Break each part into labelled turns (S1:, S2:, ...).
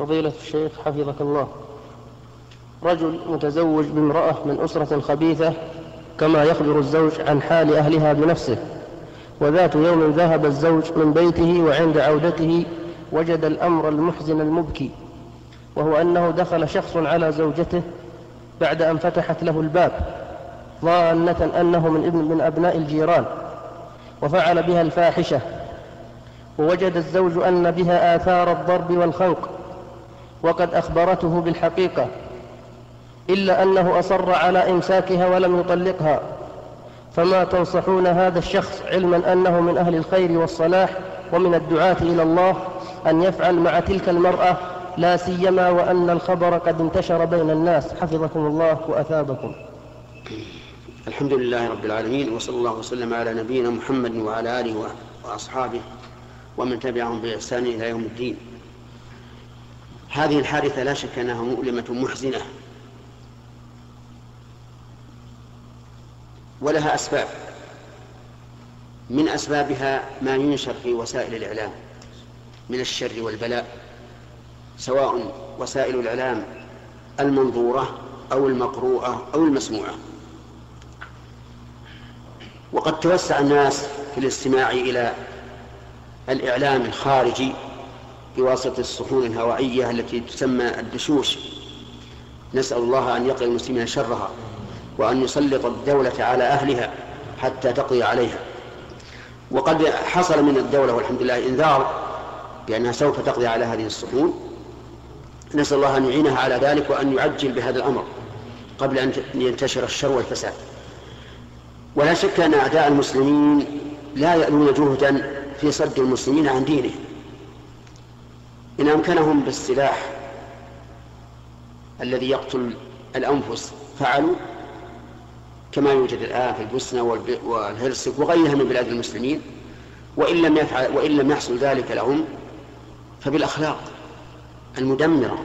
S1: فضيلة الشيخ حفظك الله. رجل متزوج بامرأة من أسرة خبيثة كما يخبر الزوج عن حال أهلها بنفسه. وذات يوم ذهب الزوج من بيته وعند عودته وجد الأمر المحزن المبكي وهو أنه دخل شخص على زوجته بعد أن فتحت له الباب ظانة أنه من ابن من أبناء الجيران وفعل بها الفاحشة. ووجد الزوج أن بها آثار الضرب والخنق وقد أخبرته بالحقيقة إلا أنه أصر على إمساكها ولم يطلقها. فما تنصحون هذا الشخص علما أنه من أهل الخير والصلاح ومن الدعاة إلى الله أن يفعل مع تلك المرأة لا سيما وأن الخبر قد انتشر بين الناس. حفظكم الله وأثابكم.
S2: الحمد لله رب العالمين وصلى الله وسلم على نبينا محمد وعلى آله وأصحابه ومن تبعهم بإحسان إلى يوم الدين. هذه الحادثة لا شك أنها مؤلمة محزنة. ولها أسباب. من أسبابها ما ينشر في وسائل الإعلام. من الشر والبلاء. سواء وسائل الإعلام المنظورة أو المقروءة أو المسموعة. وقد توسع الناس في الاستماع إلى الإعلام الخارجي بواسطة الصحون الهوائية التي تسمى الدشوش. نسأل الله أن يقي المسلمين شرها وأن يسلط الدولة على أهلها حتى تقضي عليها. وقد حصل من الدولة والحمد لله إنذار بأنها سوف تقضي على هذه الصحون نسأل الله أن يعينها على ذلك وأن يعجل بهذا الأمر قبل أن ينتشر الشر والفساد. ولا شك أن أعداء المسلمين لا يألون جهدا في صد المسلمين عن دينهم. إن أمكنهم بالسلاح الذي يقتل الأنفس فعلوا كما يوجد الآن في البوسنة والهرسك وغيرها من بلاد المسلمين. وإن لم يفعل وإن لم يحصل ذلك لهم فبالأخلاق المدمرة.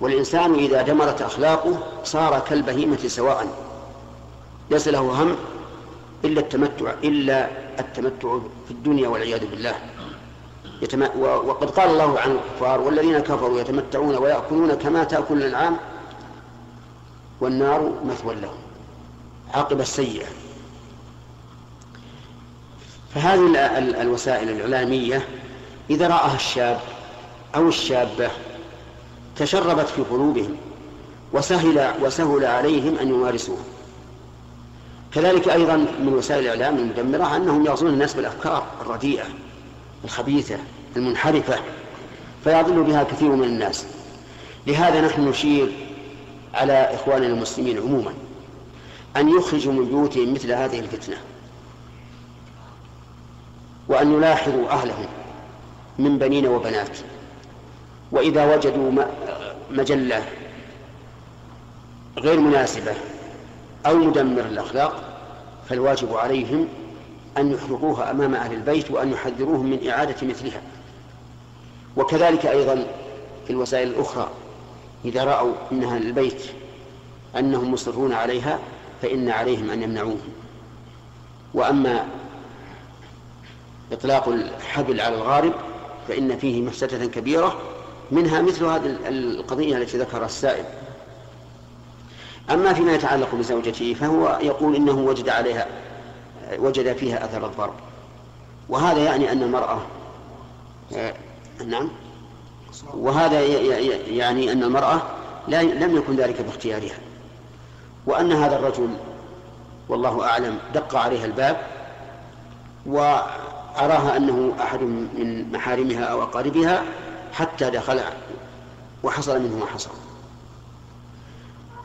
S2: والإنسان إذا دمرت أخلاقه صار كالبهيمة سواء. ليس له هم إلا التمتع إلا التمتع في الدنيا والعياذ بالله. يتم... وقد قال الله عن الكفار والذين كفروا يتمتعون ويأكلون كما تأكل الأنعام والنار مثوى لهم عقب السيئة فهذه الوسائل الإعلامية إذا رآها الشاب أو الشابة تشربت في قلوبهم وسهل وسهل عليهم أن يمارسوها. كذلك أيضا من وسائل الإعلام المدمرة أنهم يغزون الناس بالأفكار الرديئة. الخبيثة المنحرفة فيضل بها كثير من الناس. لهذا نحن نشير على إخواننا المسلمين عموما أن يخرجوا من بيوتهم مثل هذه الفتنة وأن يلاحظوا أهلهم من بنين وبنات. وإذا وجدوا مجلة غير مناسبة أو مدمر الأخلاق فالواجب عليهم أن يحرقوها أمام أهل البيت وأن يحذروهم من إعادة مثلها. وكذلك أيضا في الوسائل الأخرى. إذا رأوا أنها البيت أنهم مصرون عليها فإن عليهم أن يمنعوهم وأما إطلاق الحبل على الغارب فإن فيه مفسدة كبيرة منها مثل هذه القضية التي ذكرها السائل. أما فيما يتعلق بزوجته فهو يقول إنه وجد عليها وجد فيها أثر الضرب. وهذا يعني أن المرأة آه، نعم. وهذا يعني أن المرأة لم يكن ذلك باختيارها. وأن هذا الرجل والله أعلم دق عليها الباب وأراها أنه أحد من محارمها أو أقاربها حتى دخل وحصل منه ما حصل.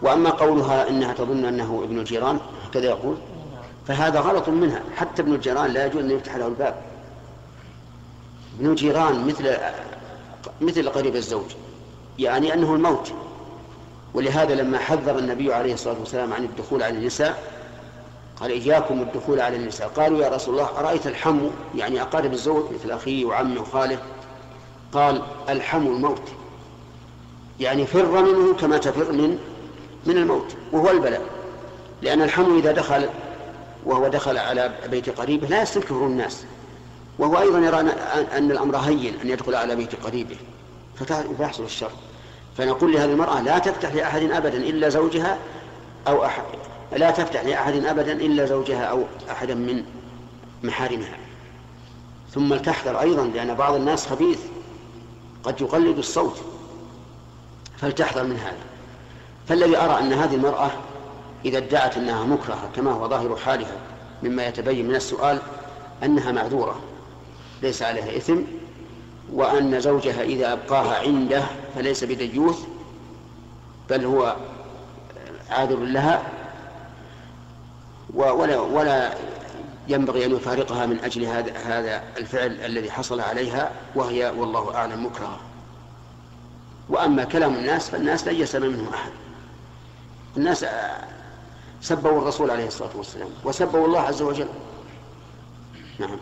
S2: وأما قولها إنها تظن أنه ابن الجيران هكذا يقول. فهذا غلط منها. حتى ابن الجيران لا يجوز أن يفتح له الباب. ابن الجيران مثل مثل قريب الزوج. يعني أنه الموت. ولهذا لما حذر النبي عليه الصلاة والسلام عن الدخول على النساء قال إياكم الدخول على النساء. قالوا يا رسول الله أرأيت الحم يعني أقارب الزوج مثل أخيه وعمه وخاله. قال الحم الموت. يعني فر منه كما تفر من من الموت وهو البلاء. لأن الحم إذا دخل وهو دخل على بيت قريبه لا يستنكره الناس. وهو أيضا يرى أن الأمر هين أن يدخل على بيت قريبه. فيحصل الشر. فنقول لهذه المرأة لا تفتح لأحد أبدا إلا زوجها أو أحد لا تفتح لأحد أبدا إلا زوجها أو أحدا من محارمها. ثم لتحذر أيضا لأن بعض الناس خبيث. قد يقلد الصوت. فلتحذر من هذا. فالذي أرى أن هذه المرأة إذا ادعت أنها مكرهة كما هو ظاهر حالها مما يتبين من السؤال أنها معذورة ليس عليها إثم وأن زوجها إذا أبقاها عنده فليس بديوث بل هو عاذر لها ولا ولا ينبغي أن يفارقها من أجل هذا هذا الفعل الذي حصل عليها وهي والله أعلم مكرهة. وأما كلام الناس فالناس لن يسلم منه أحد. الناس سبوا الرسول عليه الصلاة والسلام وسبوا الله عز وجل. نعم.